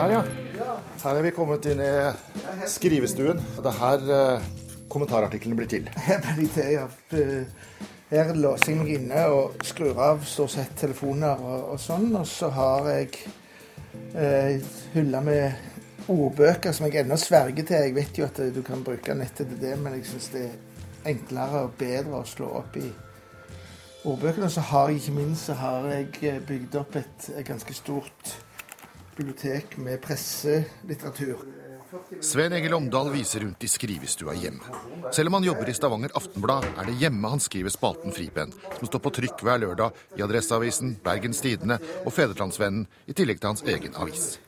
Her, ja. Her er vi kommet inn i skrivestuen. Det er her eh, kommentarartiklene blir til. Her blir til, ja. Her låser jeg meg inne og skrur av stort sett telefoner og, og sånn. Og så har jeg eh, hylla med ordbøker som jeg ennå sverger til. Jeg vet jo at du kan bruke nettet til det, men jeg syns det er enklere og bedre å slå opp i ordbøkene. Og Så har jeg ikke minst så har jeg bygd opp et, et ganske stort bibliotek med presselitteratur. Sven Egil Omdal viser rundt i skrivestua hjemme. Selv om han jobber i Stavanger Aftenblad, er det hjemme han skriver spalten Fripenn, som står på trykk hver lørdag i Adresseavisen, Bergens Tidende og Fedrelandsvennen, i tillegg til hans egen avis.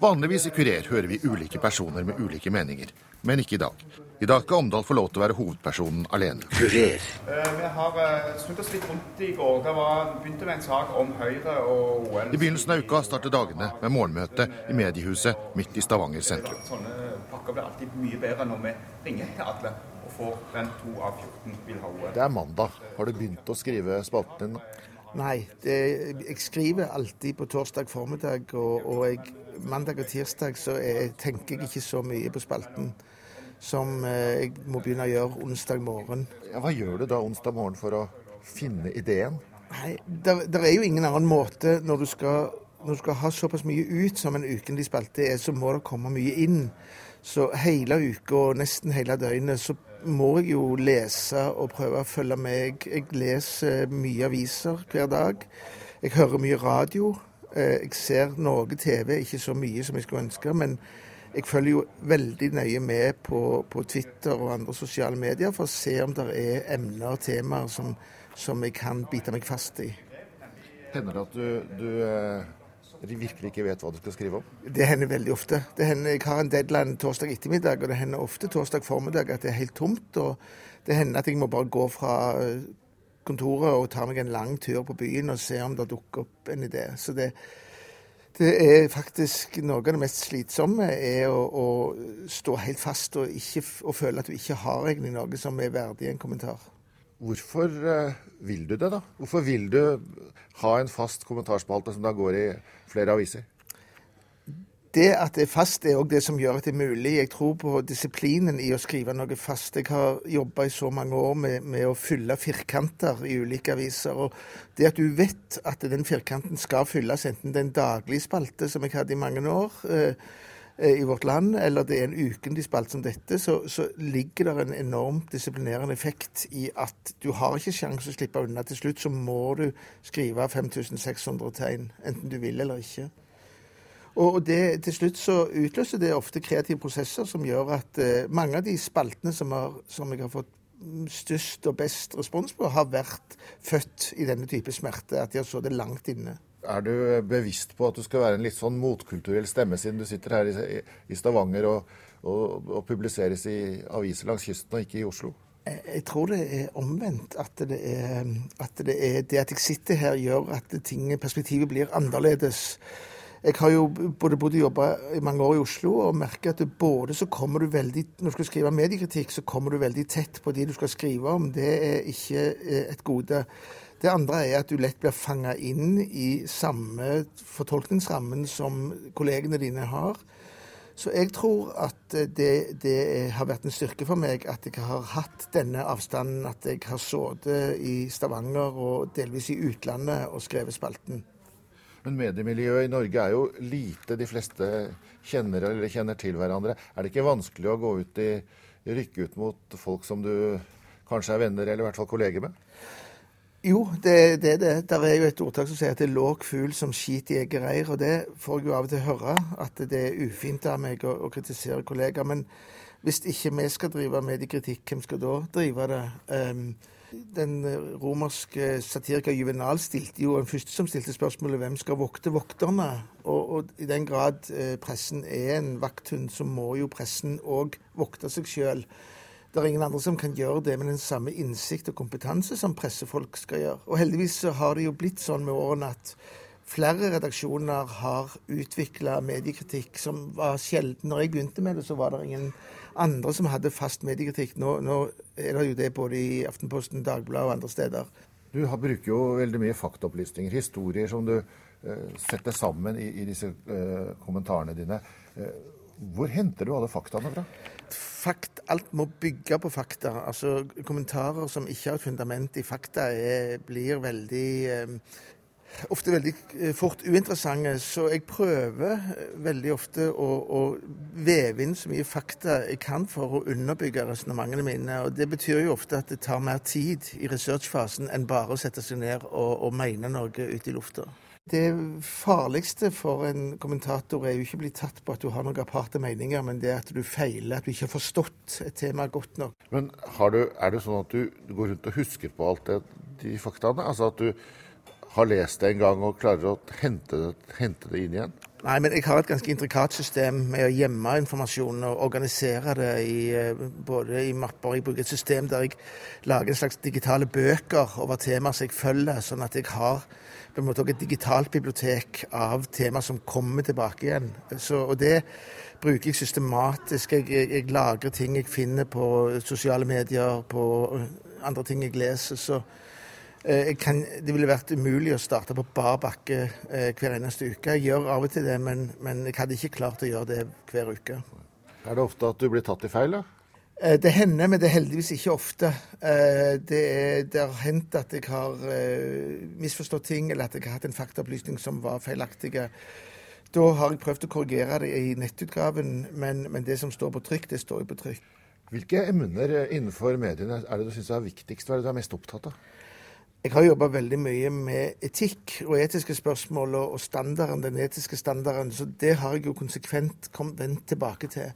Vanligvis i Kurer hører vi ulike personer med ulike meninger, men ikke i dag. I dag skal Omdal få lov til å være hovedpersonen alene. Kurer. Eh, vi har uh, snudd oss litt rundt i går. Det var, begynte med en sak om Høyre og OL. I begynnelsen av uka starter dagene med morgenmøte i mediehuset midt i Stavanger sentrum. Sånne pakker blir alltid mye bedre når vi ringer til alle og får den to av 14 vil ha OL. Det er mandag. Har du begynt å skrive spalten din? Nei, det, jeg skriver alltid på torsdag formiddag, og, og jeg, mandag og tirsdag så jeg, tenker jeg ikke så mye på spalten som eh, jeg må begynne å gjøre onsdag morgen. Ja, hva gjør du da onsdag morgen for å finne ideen? Nei, Det er jo ingen annen måte når du, skal, når du skal ha såpass mye ut som en ukentlig spalte er, så må det komme mye inn. Så hele uka og nesten hele døgnet så må jeg jo lese og prøve å følge med. Jeg leser mye aviser hver dag. Jeg hører mye radio. Eh, jeg ser noe TV, ikke så mye som jeg skulle ønske. men jeg følger jo veldig nøye med på, på, Twitter og andre sosiale medier for å se om det er emner og temaer som, som jeg kan bite meg fast i. Hender det at du, du eh, virkelig ikke vet hva du skal skrive om? Det hender veldig ofte. Det hender, jeg har en deadline torsdag ettermiddag, og det hender ofte torsdag formiddag at det er helt tomt. og Det hender at jeg må bare gå fra eh, kontoret og ta meg en lang tur på byen og se om det dukker opp en idé. Så det, det er faktisk noe av det mest slitsomme, er å, å stå helt fast og, ikke, og, føle at du ikke har egentlig noe som er verdig en kommentar. Hvorfor uh, vil du det, da? Hvorfor vil du ha en fast kommentarspalte som da går i flere aviser? Det at det er fast, er òg det som gjør at det er mulig. Jeg tror på disiplinen i å skrive noe fast. Jeg har jobba i så mange år med, med, å fylle firkanter i ulike aviser. og Det at du vet at den firkanten skal fylles, enten det er en daglig spalte, som jeg hadde i mange år eh, eh i vårt land, eller det er en ukentlig spalte som dette, så, så ligger det en enormt disiplinerende effekt i at du har ikke sjanse å slippe unna. Til slutt så må du skrive 5600 tegn, enten du vil eller ikke. Og det, til slutt så utløser det ofte kreative prosesser som gjør at eh, mange av de spaltene som, har, som, jeg har fått størst og best respons på, har vært født i denne type smerte. At de har så det langt inne. Er du bevisst på at du skal være en litt sånn motkulturell stemme, siden du sitter her i, i Stavanger og, og, og, publiseres i aviser langs kysten og ikke i Oslo? Jeg tror det er omvendt. At det er, at det, er det at jeg sitter her, gjør at ting, perspektivet blir annerledes. Jeg har jo både bodd og jobba i mange år i Oslo og merker at både så kommer du veldig Når du skal skrive mediekritikk, så kommer du veldig tett på de du skal skrive om. Det er ikke eh, et gode. Det andre er at du lett blir fanga inn i samme fortolkningsrammen som kollegene dine har. Så jeg tror at det, det, har vært en styrke for meg at jeg har hatt denne avstanden. At jeg har sittet i Stavanger og delvis i utlandet og skrevet spalten. Men mediemiljøet i Norge er jo lite. De fleste kjenner eller kjenner til hverandre. Er det ikke vanskelig å gå ut i rykke ut mot folk som du kanskje er venner eller i hvert fall kolleger med? Jo, det er det. det. Der er jo et ordtak som sier at det er låg fugl som skiter i eget reir. Og det får jeg jo av og til høre, at det er ufint av meg å, å kritisere kollegaer. Men hvis ikke vi skal drive mediekritikk, hvem skal da drive det? Um, den romerske satiriker Juvenal stilte jo den første som stilte spørsmålet hvem skal vokte vokterne? Og, og i den grad eh, pressen er en vakthund, så må jo pressen òg vokte seg sjøl. Det er ingen andre som kan gjøre det med den samme innsikt og kompetanse som pressefolk skal gjøre. Og heldigvis så har det jo blitt sånn med årene at flere redaksjoner har utvikla mediekritikk som var sjelden. Når jeg begynte med det, så var det ingen andre som hadde fast mediekritikk. Nå, nå, er det jo det både i Aftenposten, Dagbladet og andre steder. Du bruker jo veldig mye faktaopplysninger, historier som du uh, setter sammen i, i disse uh, kommentarene dine. Uh, hvor henter du alle faktaene fra? Fakt, alt må bygge på fakta. Altså, Kommentarer som ikke har et fundament i fakta, er, blir veldig ofte veldig eh, fort uinteressante. Så jeg prøver eh, veldig ofte å, å, veve inn så mye fakta jeg kan for å underbygge resonnementene mine. Og det betyr jo ofte at det tar mer tid i researchfasen enn bare å sette seg ned og, og mene noe ute i lufta. Det farligste for en kommentator er jo ikke å bli tatt på at du har noen aparte meninger, men det at du feiler, at du ikke har forstått et tema godt nok. Men du, er det sånn at du går rundt og husker på alt det, de faktaene? Altså at du har lest det en gang og klarer å hente det, hente det inn igjen? Nei, men jeg har et ganske intrikat system med å gjemme informasjonen og organisere det i, eh, både i mapper. Jeg bruker et system der jeg lager en slags digitale bøker over temaer som jeg følger, sånn at jeg har på en måte et digitalt bibliotek av temaer som kommer tilbake igjen. Så, og det bruker jeg systematisk. Jeg, jeg, jeg, lagrer ting jeg finner på sosiale medier, på andre ting jeg leser. så kan, det ville vært umulig å starte på bar bakke eh, hver eneste uke. Jeg gjør av og til det, men, men, jeg hadde ikke klart å gjøre det hver uke. Er det ofte at du blir tatt i feil, da? Eh, det hender, men det er heldigvis ikke ofte. Det, er, det har hendt at jeg har misforstått ting, eller at jeg har hatt en faktaopplysning som var feilaktig. Da har jeg prøvd å korrigere det i nettutgaven, men, men det som står på trykk, det står jo på trykk. Hvilke emner innenfor mediene er det du syns er viktigst? Hva er det du er mest opptatt av? Jeg har jobba veldig mye med etikk og etiske spørsmål og standarden, den etiske standarden, så det har jeg jo konsekvent kommet vendt tilbake til.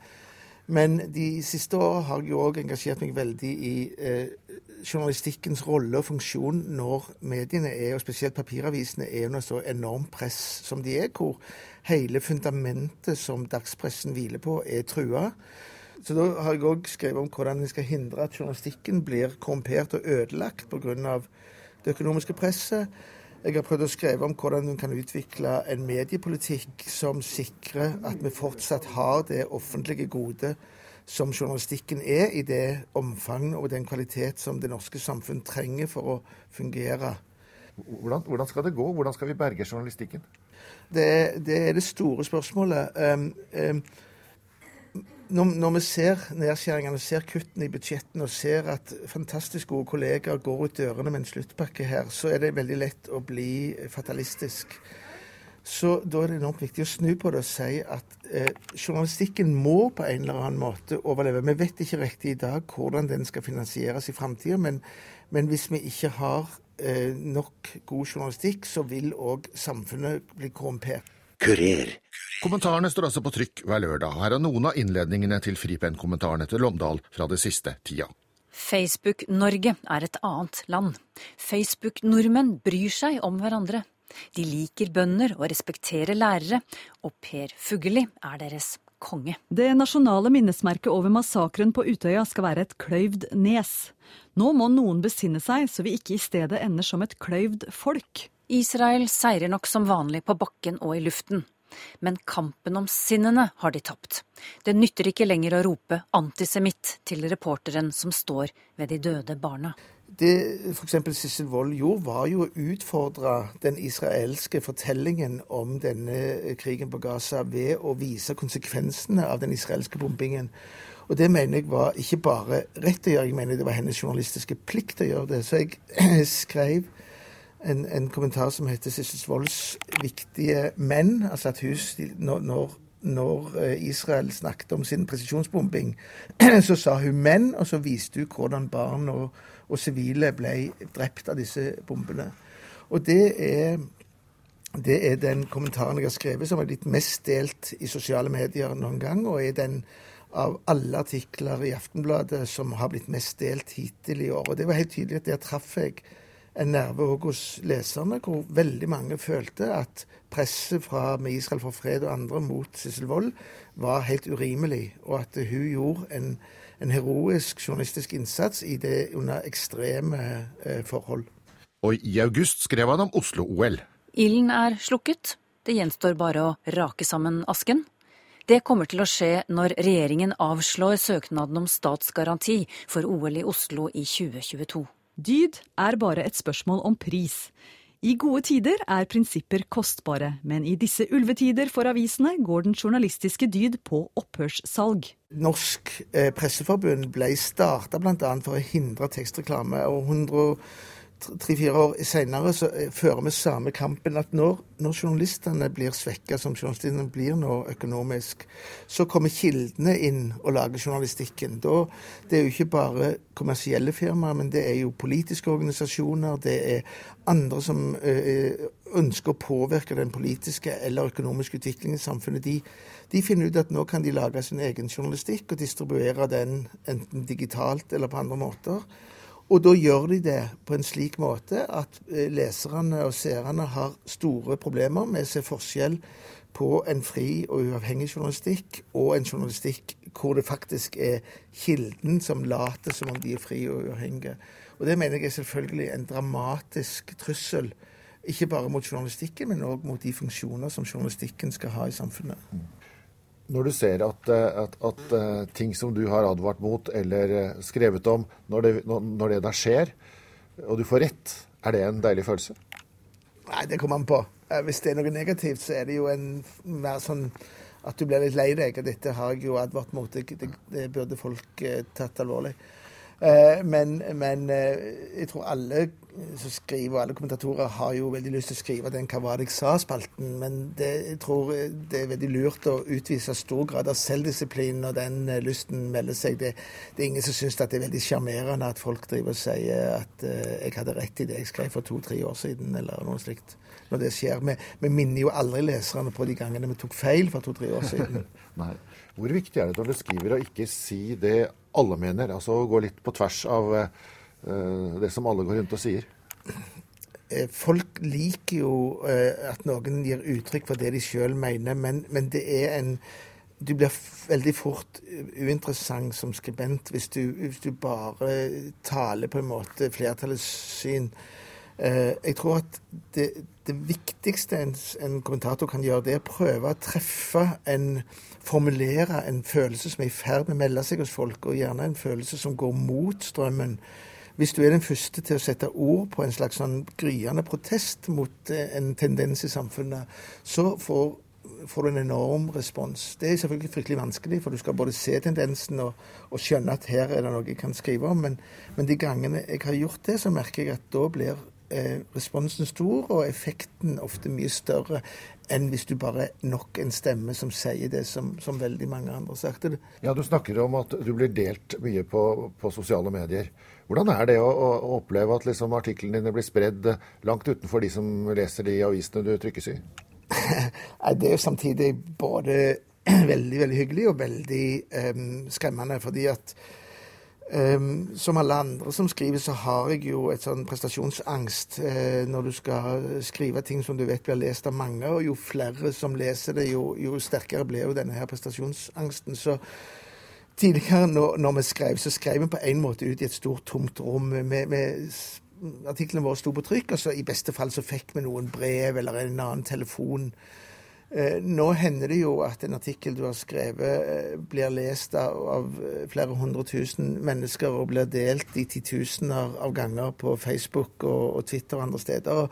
Men de siste åra har jeg jo òg engasjert meg veldig i eh, journalistikkens rolle og funksjon når mediene er, og spesielt papiravisene, er under så enormt press som de er, hvor hele fundamentet som dagspressen hviler på, er trua. Så da har jeg òg skrevet om hvordan vi skal hindre at journalistikken blir korrumpert og ødelagt pga det økonomiske presset. Jeg har prøvd å skrive om hvordan hun kan utvikle en mediepolitikk som sikrer at vi fortsatt har det offentlige gode som journalistikken er, i det omfang og den kvalitet som det norske samfunn trenger for å fungere. Hvordan, hvordan skal det gå? Hvordan skal vi berge journalistikken? Det, det er det store spørsmålet. Um, um, når, når, vi ser nedskjæringene, ser kuttene i budsjettene og ser at fantastisk gode kollegaer går ut dørene med en sluttpakke her, så er det veldig lett å bli fatalistisk. Så da er det enormt viktig å snu på det og si at eh, journalistikken må på en eller annen måte overleve. Vi vet ikke riktig i dag hvordan den skal finansieres i framtida, men, men, hvis vi ikke har eh, nok god journalistikk, så vil òg samfunnet bli korrumpert. Kurer. Kommentarene står altså på trykk hver lørdag. Her er noen av innledningene til Fripenn-kommentarene til Lomdal fra det siste tida. Facebook-Norge er et annet land. Facebook-nordmenn bryr seg om hverandre. De liker bønder og respekterer lærere, og Per Fugelli er deres konge. Det nasjonale minnesmerket over massakren på Utøya skal være et kløyvd nes. Nå må noen besinne seg, så vi ikke i stedet ender som et kløyvd folk. Israel seirer nok som vanlig på bakken og i luften. Men kampen om sinnene har de tapt. Det nytter ikke lenger å rope antisemitt til reporteren som står ved de døde barna. Det f.eks. Sissel Wold gjorde, var jo å utfordre den israelske fortellingen om denne krigen på Gaza ved å vise konsekvensene av den israelske bombingen. Og det mener jeg var ikke bare rett å gjøre, jeg mener det var hennes journalistiske plikt å gjøre det. Så jeg skrev en, en kommentar som heter Sissel Volds viktige menn. Altså at hus, når, når, eh, Israel snakket om sin presisjonsbombing, så sa hun menn, og så viste hun hvordan barn og, og sivile ble drept av disse bombene. Og det er, det er den kommentaren jeg har skrevet som er blitt mest delt i sosiale medier noen gang, og er den av alle artikler i Aftenbladet som har blitt mest delt hittil i år. Og det var helt tydelig at der traff jeg en nerve òg hos leserne, hvor veldig mange følte at presset fra Med Israel for fred og andre mot Sissel Wold var helt urimelig, og at hun gjorde en, en heroisk journalistisk innsats i det under ekstreme eh, forhold. Og i august skrev han om Oslo-OL. Ilden er slukket. Det gjenstår bare å rake sammen asken. Det kommer til å skje når regjeringen avslår søknaden om statsgaranti for OL i Oslo i 2022. Dyd er bare et spørsmål om pris. I gode tider er prinsipper kostbare, men i disse ulvetider for avisene går den journalistiske dyd på opphørssalg. Norsk eh, Presseforbund ble starta bl.a. for å hindre tekstreklame. og 100 tre-fire år senere så eh, fører vi samme kampen at når, når journalistene blir svekka, som journalistene blir nå økonomisk, så kommer kildene inn og lager journalistikken. Da, det er jo ikke bare kommersielle firmaer, men det er jo politiske organisasjoner, det er andre som øh, ønsker å påvirke den politiske eller økonomiske utviklingen i samfunnet. De, de finner ut at nå kan de lage sin egen journalistikk og distribuere den enten digitalt eller på andre måter. Og da gjør de det på en slik måte at eh, leserne og seerne har store problemer med å se forskjell på en fri og uavhengig journalistikk og en journalistikk hvor det faktisk er kilden som later som om de er fri og uavhengige. Og det mener jeg er selvfølgelig en dramatisk trussel. Ikke bare mot journalistikken, men òg mot de funksjoner som journalistikken skal ha i samfunnet. Når du ser at, eh, at, at, eh, ting som du har advart mot eller eh, skrevet om, når det, når det da skjer, og du får rett, er det en deilig følelse? Nei, det kommer an på. Hvis det er noe negativt, så er det jo en mer sånn at du blir litt lei deg. Dette har jeg jo advart mot. Det, det, burde folk tatt alvorlig. Men, men, jeg tror alle som skriver, alle kommentatorer har jo veldig lyst til å skrive den 'Hva var det jeg sa?'-spalten. Men det, jeg tror det er veldig lurt å utvise stor grad av selvdisiplin når den eh, lysten melder seg. Det, det er ingen som syns det er veldig sjarmerende at folk driver og sier at jeg hadde rett i det jeg skrev for to-tre år siden, eller noe slikt. Når det skjer. Vi, vi minner jo aldri leserne på de gangene vi tok feil for to-tre år siden. Nei. Hvor viktig er det når du skriver å ikke si det alle mener? Altså gå litt på tvers av uh, det som alle går rundt og sier? Eh, folk liker jo uh, at noen gir uttrykk for det de sjøl mener, men, men, det er en Du blir veldig fort uinteressant som skribent hvis du, hvis du bare taler på en måte flertallets syn. Jeg tror at det, det viktigste en, en, kommentator kan gjøre, det er å prøve å treffe en formulere en følelse som er i ferd med å melde seg hos folk, og gjerne en følelse som går mot strømmen. Hvis du er den første til å sette ord på en slags sånn gryende protest mot eh, en tendens i samfunnet, så får, får, du en enorm respons. Det er selvfølgelig fryktelig vanskelig, for du skal både se tendensen og, og skjønne at her er det noe jeg kan skrive om. Men, men de gangene jeg har gjort det, så merker jeg at da blir eh, responsen stor, og effekten ofte mye større enn hvis du bare er nok en stemme som sier det som, som veldig mange andre har sagt. Ja, Du snakker om at du blir delt mye på, på sosiale medier. Hvordan er det å, å oppleve at liksom, artiklene dine blir spredd langt utenfor de som leser de avisene du trykkes i? det er jo samtidig både veldig veldig hyggelig og veldig um, skremmende. fordi at Um, som alle andre som skriver, så har jeg jo et sånn prestasjonsangst uh, når du skal skrive ting som du vet blir lest av mange. Og jo flere som leser det, jo, jo sterkere blir jo denne her prestasjonsangsten. Så tidligere når, når, vi skrev, så skrev vi på en måte ut i et stort, tomt rom. med, med Artiklene våre sto på trykk, og så i beste fall så fikk vi noen brev eller en annen telefon Eh, nå hender det jo at en artikkel du har skrevet, eh, blir lest av eh, flere hundre tusen mennesker og blir delt i titusener av ganger på Facebook og, Twitter og andre steder.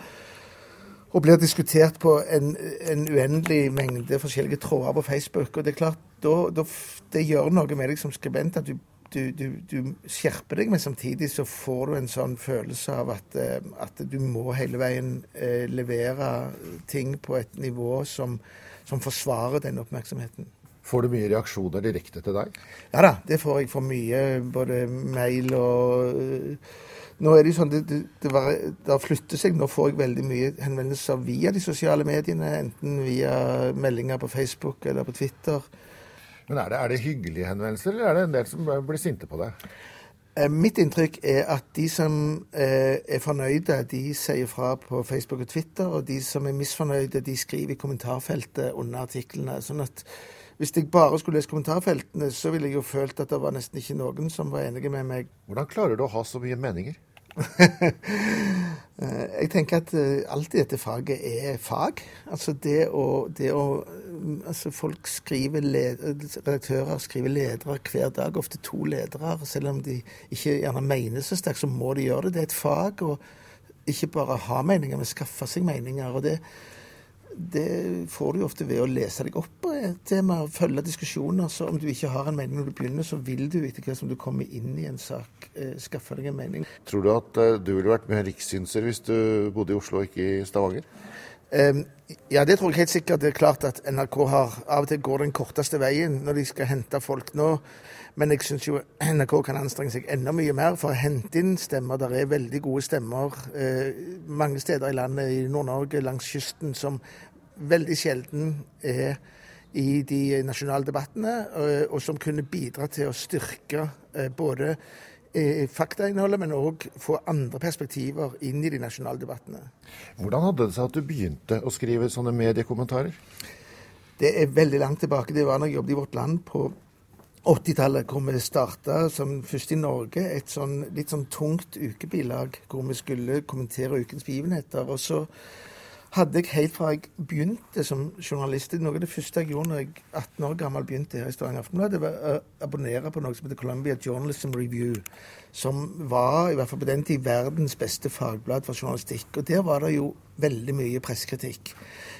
Og blir diskutert på en, en uendelig mengde forskjellige tråder på Facebook. Og det er klart, da, da, det gjør noe med deg som skribent at du du, du, du, skjerper deg, men samtidig så får du en sånn følelse av at, eh, at du må hele veien eh, levere ting på et nivå som, som, forsvarer den oppmerksomheten. Får du mye reaksjoner direkte til deg? Ja da, det får jeg for mye. Både mail og uh, Nå er det jo sånn, det, det, var, det flytter seg. Nå får jeg veldig mye henvendelser via de sosiale mediene. Enten via meldinger på Facebook eller på Twitter. Men er det, er det hyggelige henvendelser, eller er det en del som blir sinte på det? Eh, mitt inntrykk er at de som eh, er fornøyde, de sier fra på Facebook og Twitter. Og de som er misfornøyde, de skriver i kommentarfeltet under artiklene. Sånn at hvis jeg bare skulle lese kommentarfeltene, så ville jeg jo følt at det var nesten ikke noen som var enige med meg. Hvordan klarer du å ha så mye meninger? Eh, jeg tenker at alt i dette faget er fag. Altså det å, det å mm, altså Folk skriver redaktører skriver ledere hver dag, ofte to ledere. Selv om de ikke gjerne mener så sterkt, så må de gjøre det. Det er et fag. Og ikke bare ha meninger, men skaffe seg meninger. og det det får du ofte ved å lese deg opp på et tema, følge diskusjoner. Så om du ikke har en mening når du begynner, så vil du etter hvert som du kommer inn i en sak, eh, skaffe deg en mening. Tror du at eh, du ville vært mer rikssynser hvis du bodde i Oslo og ikke i Stavanger? Ja, det tror jeg helt sikkert. Det er klart at NRK har av og til går den korteste veien når de skal hente folk nå. Men jeg syns jo NRK kan anstrenge seg enda mye mer for å hente inn stemmer. Der er veldig gode stemmer eh, mange steder i landet, i Nord-Norge, langs kysten, som veldig sjelden er i de nasjonale debattene, eh, og som kunne bidra til å styrke eh, både faktainnholdet, men òg få andre perspektiver inn i de nasjonale debattene. Hvordan hadde det seg at du begynte å skrive sånne mediekommentarer? Det er veldig langt tilbake. Det var da jeg jobbet i Vårt Land på 80-tallet, hvor vi starta som først i Norge et sånn litt sånn tungt ukebilag hvor vi skulle kommentere ukens begivenheter. Og så hadde jeg helt fra jeg begynte som journalist Noe av det første jeg gjorde når jeg 18 år gammel begynte her i Stavanger Aftenblad, var å abonnere på noe som heter Columbia Journalism Review, som var i hvert fall på den tid verdens beste fagblad for journalistikk. Og der var det jo veldig mye pressekritikk.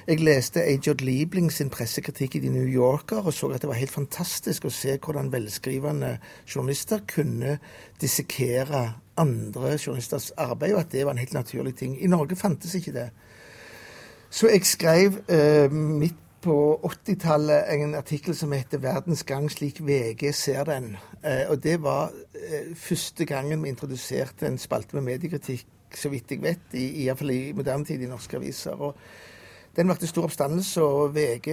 Jeg leste Ajod Liebling sin pressekritikk i The New Yorker og så at det var helt fantastisk å se hvordan velskrivende journalister kunne dissekere andre journalisters arbeid, og at det var en helt naturlig ting. I Norge fantes ikke det. Så jeg skrev eh, midt på 80-tallet en artikkel som heter 'Verdens gang slik VG ser den'. Eh, og det var eh, første gangen vi introduserte en spalte med mediekritikk, så vidt jeg vet, i, i, i moderne tid i norske aviser. og den vakte stor oppstandelse, og VG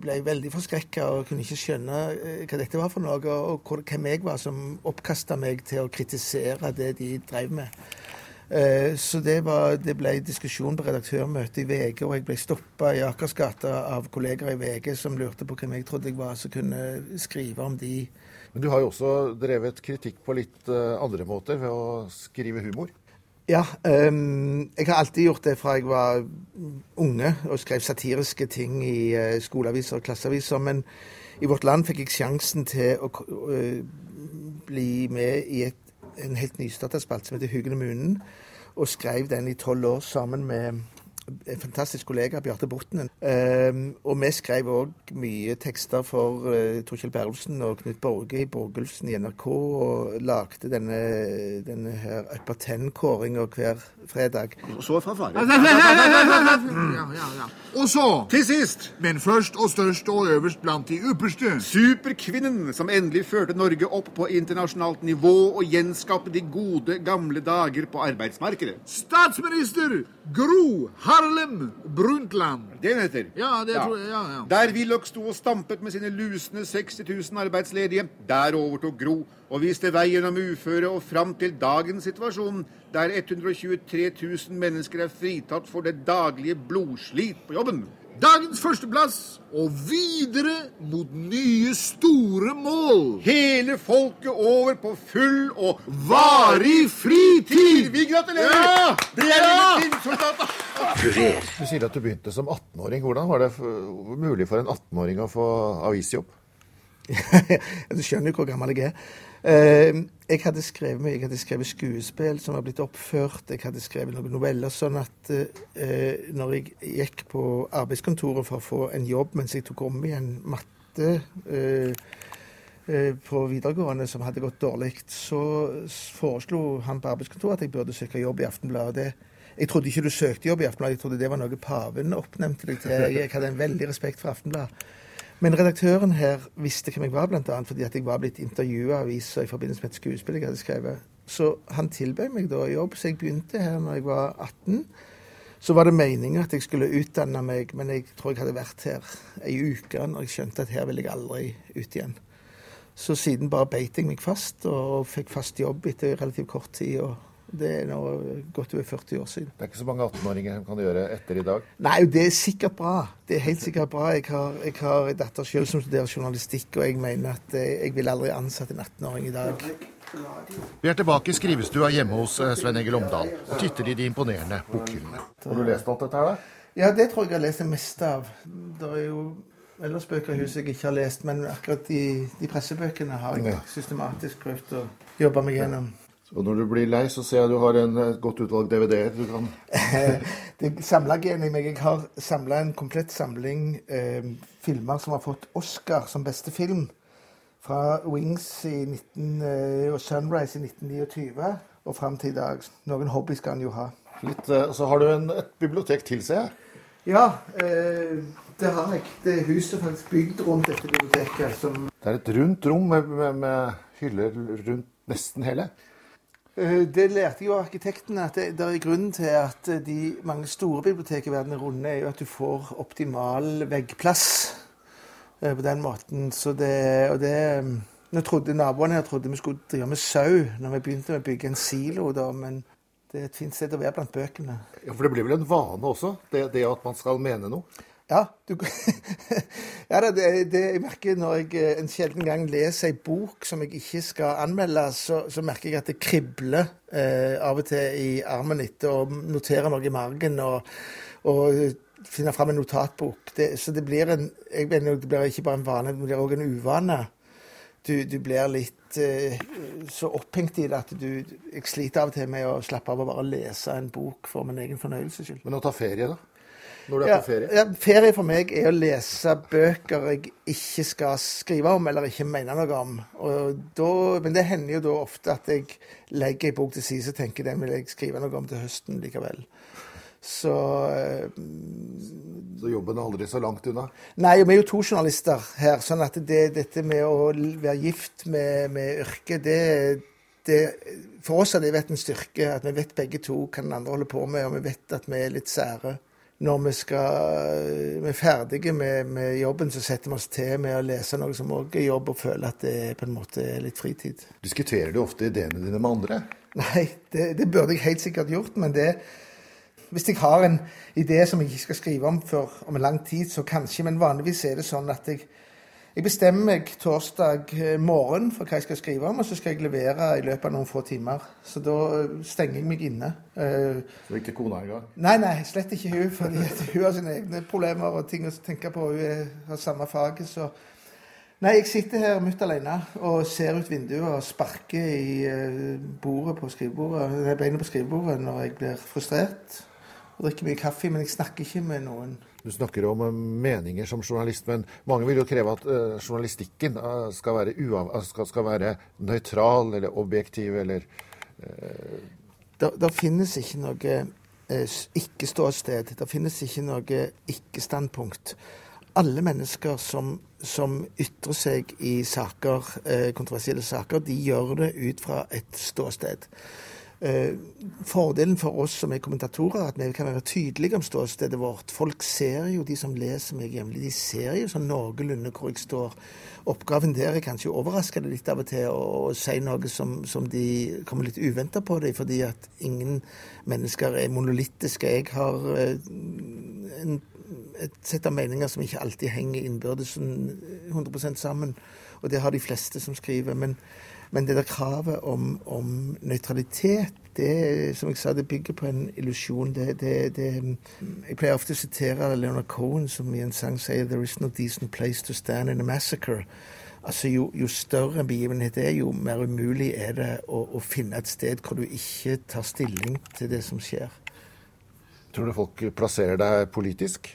ble veldig forskrekka og kunne ikke skjønne eh, hva dette var for noe, og hvem jeg var som oppkasta meg til å kritisere det de drev med. Eh, så det, var, det, ble diskusjon på redaktørmøte i VG, og jeg ble stoppa i Akersgata av kolleger i VG som lurte på hvem jeg trodde jeg var, som kunne skrive om de. Men du har jo også drevet kritikk på litt eh, andre måter, ved å skrive humor? Ja, um, jeg har alltid gjort det fra jeg var unge og skrev satiriske ting i uh, skoleaviser og klasseaviser. Men i Vårt Land fikk jeg sjansen til å uh, bli med i et en helt nystarta spalte som heter Huggen og Munen, og skrev den i tolv år sammen med en fantastisk kollega, Bjarte Botnen. Um, og vi skrev òg mye tekster for uh, Torkjell Berlsen og Knut Borge i Borgulfsen i NRK, og lagde denne, denne her Upper Ten-kåringa hver fredag. Og så fra fare. Ja, ja, ja. Og så, til sist, men først og størst og øverst blant de ypperste Superkvinnen som endelig førte Norge opp på internasjonalt nivå og gjenskapte de gode, gamle dager på arbeidsmarkedet. Statsminister Gro Harlem Brundtland. Det hun heter. Ja, det ja. tror jeg, ja, ja. Der Willoch sto og stampet med sine lusende 60 000 arbeidsledige, der overtok Gro og viste vei gjennom uføre og fram til dagens situasjon, der 123 000 mennesker er fritatt for det daglige blodslit på jobben. Dagens førsteplass og videre mot nye store mål. Hele folket over på full og varig fritid! Vi gratulerer! Ja! Det er ja! Du sier at du begynte som 18-åring. Hvordan var det mulig for en 18-åring å få avisjobb? du skjønner jo hvor gammel jeg er. Eh, jeg hadde skrevet jeg hadde skrevet skuespill som var blitt oppført. Jeg hadde skrevet noen noveller. Sånn at eh, når jeg gikk på arbeidskontoret for å få en jobb mens jeg tok om igjen matte eh, på videregående som hadde gått dårlig, så foreslo han på arbeidskontoret at jeg burde søke jobb i Aftenbladet. Jeg trodde ikke du søkte jobb i Aftenbladet, jeg trodde det var noe paven oppnevnte deg til. Jeg hadde en veldig respekt for Aftenbladet. Men redaktøren her visste hvem jeg var, bl.a. fordi at jeg var blitt intervjua av avisa i forbindelse med et skuespill jeg hadde skrevet. Så han tilbød meg da jobb, så jeg begynte her når jeg var 18. Så var det meninga at jeg skulle utdanne meg, men jeg tror jeg hadde vært her ei uke når jeg skjønte at her ville jeg aldri ut igjen. Så siden bare beit jeg meg fast, og fikk fast jobb etter relativt kort tid. og det er nå godt over 40 år siden. Det er ikke så mange 18-åringer som kan gjøre etter i dag? Nei, det er sikkert bra. Det er helt sikkert bra. Jeg har, jeg har en datter selv som studerer journalistikk, og jeg mener at eh, jeg vil aldri ansette en 18-åring i dag. Vi er tilbake i skrivestua hjemme hos eh, Sven Egil Omdal og titter i de imponerende bokhyllene. Har du lest alt dette her, da? Ja, det tror jeg jeg har lest det meste av. Det er jo ellers bøker i huset jeg ikke har lest, men akkurat de, de pressebøkene har jeg systematisk prøvd å jobbe meg gjennom. Og når du blir lei, så ser jeg du har en eh, godt utvalg DVD-er du kan det samlergenet i meg Jeg har samla en komplett samling eh, filmer som har fått Oscar som beste film. Fra Wings i 19, eh, og Sunrise i 1929 og fram til i dag. Noen hobby skal han jo ha. litt eh, Så har du en, et bibliotek til, ser jeg. Ja, eh, det har jeg. Det er huset faktisk bygd rundt dette biblioteket. som Det er et rundt rom med, med, med hyller rundt nesten hele. Eh, Det lærte jo arkitektene at det, det er grunnen til at eh, de mange store bibliotek i verden er runde, er jo at du får optimal veggplass eh, på den måten. Så det, og det Nå trodde Naboene her trodde vi skulle drive med sau når vi begynte å bygge en silo, da, men det er et fint sted å være blant bøkene. Ja, For det blir vel en vane også, det, det at man skal mene noe? Ja, du, ja det, det, jeg merker når jeg eh, en sjelden gang leser ei bok som jeg ikke skal anmelde, så, så merker jeg at det kribler eh, av og til i armen etter å notere noe i margen og, og finne fram en notatbok. Det, så det blir en jeg mener, det blir ikke bare en vane, det blir òg en uvane. Du, du blir litt eh, så opphengt i det at du Jeg sliter av og til med å slappe av og bare lese en bok for min egen fornøyelses skyld. Men å ta ferie, da? Når du er på ferie? ja, ferie for meg er å lese bøker jeg ikke skal skrive om, eller ikke mene noe om. Og da, men det hender jo da ofte at jeg legger en bok til side og tenker den vil jeg skrive noe om til høsten likevel. Så eh, Så jobben er aldri så langt unna? Nei, vi er jo to journalister her, sånn at det, dette med å være gift med, med yrket, det, det For oss har det vært en styrke at vi vet begge to hva den andre holder på med, og vi vet at vi er litt sære. Når vi, skal, vi er ferdige med, med jobben, så setter vi oss til med å lese noe som òg er jobb, og føler at det er på en måte er litt fritid. Diskuterer du ofte ideene dine med andre? Nei, det, det burde jeg helt sikkert gjort, men det Hvis jeg har en idé som jeg ikke skal skrive om før om en lang tid, så kanskje, men vanligvis er det sånn at jeg, jeg bestemmer meg torsdag eh, morgen for hva jeg skal skrive om, og så skal jeg levere i løpet av noen få timer. Så da eh, stenger jeg meg inne. Eh, Så ikke kona engang? Nei, nei, slett ikke hun, For hun har sine egne problemer og ting å tenke på. Hun har samme fag. så Nei, jeg sitter her mutt alene og ser ut vinduet og sparker i bordet på skrivebordet, beinet på skrivebordet når jeg blir frustrert. Og drikker mye kaffe, men jeg snakker ikke med noen. Du snakker om eh, meninger som journalist, men mange vil jo kreve at eh, journalistikken eh, skal være, uav skal, skal være nøytral eller objektiv eller Det finnes ikke noe ikke-ståsted. Det finnes ikke noe ikke-standpunkt. Alle mennesker som, som ytrer seg i saker, kontroversielle saker, de gjør det ut fra et ståsted. Eh, fordelen for oss som er kommentatorer, er at vi kan være tydelige om ståstedet vårt. Folk ser jo, de som leser meg jevnlig, de ser jo sånn noenlunde hvor jeg står. Oppgaven der er kanskje å overraske det litt av og til og, si noe som, som de kommer litt uventa på dem, fordi at ingen mennesker er monolittiske. Jeg har eh, en, et sett av meninger som ikke alltid henger innbyrdes sånn 100% sammen, og det har de fleste som skriver. men men det der kravet om, om nøytralitet, det som jeg sa, det bygger på en illusjon. Det, det, det, jeg pleier ofte å sitere Leonard Cohen, som i en sang sier 'There is no decent place to stand in a massacre'. Altså, jo, jo større en begivenhet er, jo mer umulig er det å, å finne et sted hvor du ikke tar stilling til det som skjer. Tror du folk plasserer deg politisk?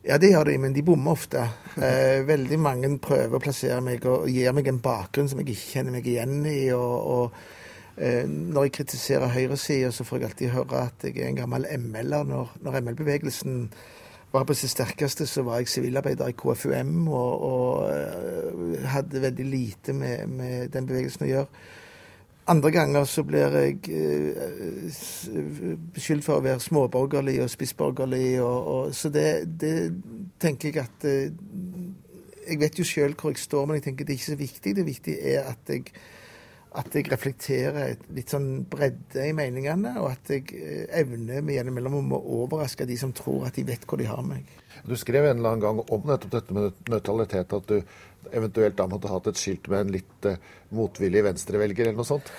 Ja, det gjør de, men de bommer ofte. Eh, veldig mange prøver å plassere meg og gir meg en bakgrunn som jeg ikke kjenner meg igjen i. og, og eh, Når jeg kritiserer høyresida, så får jeg alltid høre at jeg er en gammel ML-er. Når, når ML-bevegelsen var på sitt sterkeste, så var jeg sivilarbeider i KFUM og, og eh, hadde veldig lite med, med den bevegelsen å gjøre. Andre ganger så blir jeg eh, beskyldt for å være småborgerlig og spissborgerlig. Og, og, så det, det tenker jeg at eh, Jeg vet jo sjøl hvor jeg står, men jeg tenker det er ikke så viktig. Det viktige er at jeg, at jeg reflekterer litt sånn bredde i meningene, og at jeg eh, evner med gjennom å overraske de som tror at de vet hvor de har meg. Du skrev en eller annen gang om nettopp dette med nøytralitet, at du eventuelt da måtte hatt et skilt med en litt eh, motvillig venstrevelger eller noe sånt?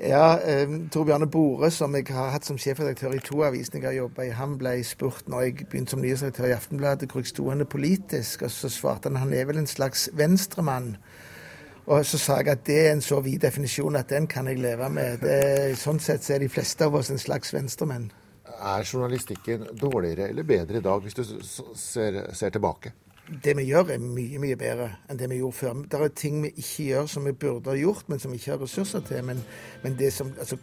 Ja, eh, Tor Bjarne Bore, som jeg har hatt som sjefredaktør i to aviser jeg har jobba i, han ble spurt når jeg begynte som nyhetsredaktør i Aftenbladet hvor jeg sto henne politisk, og så svarte han han er vel en slags venstremann. Og så sa jeg at det er en så vid definisjon at den kan jeg leve med. Det, sånn sett så er de fleste av oss en slags venstremenn. Er journalistikken dårligere eller bedre i dag, hvis du ser, ser tilbake? det vi gjør, er mye mye bedre enn det vi gjorde før. Det er ting vi ikke gjør som vi burde ha gjort, men som vi ikke har ressurser til. Men, men det som, altså,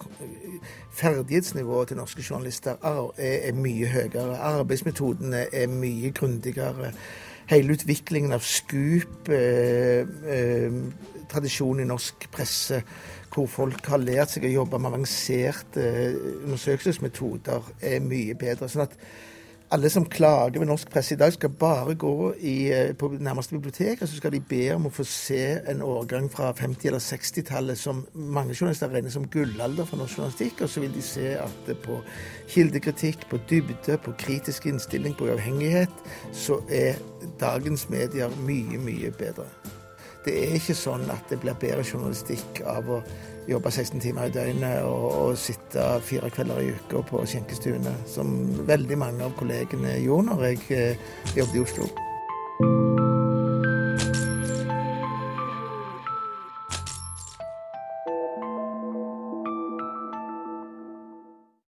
ferdighetsnivået til norske journalister er, er mye høyere. Arbeidsmetodene er mye grundigere. Hele utviklingen av Scoop, eh, eh, i norsk presse, hvor folk har lært seg å jobbe med avanserte eh, undersøkelsesmetoder, er mye bedre. sånn at alle som klager ved norsk presse i dag, skal bare gå i, eh, på nærmeste bibliotek, og så skal de be om å få se en årgang fra 50- eller 60-tallet som mange journalister regner som gullalder for norsk journalistikk. Og så vil de se at på kildekritikk, på dybde, på kritisk innstilling, på uavhengighet, så er dagens medier mye, mye bedre. Det er ikke sånn at det blir bedre journalistikk av å jobbe 16 timer i døgnet og, og sitte fire kvelder i uka på skjenkestuene, som veldig mange av kollegene gjorde når jeg eh, jobbet i Oslo.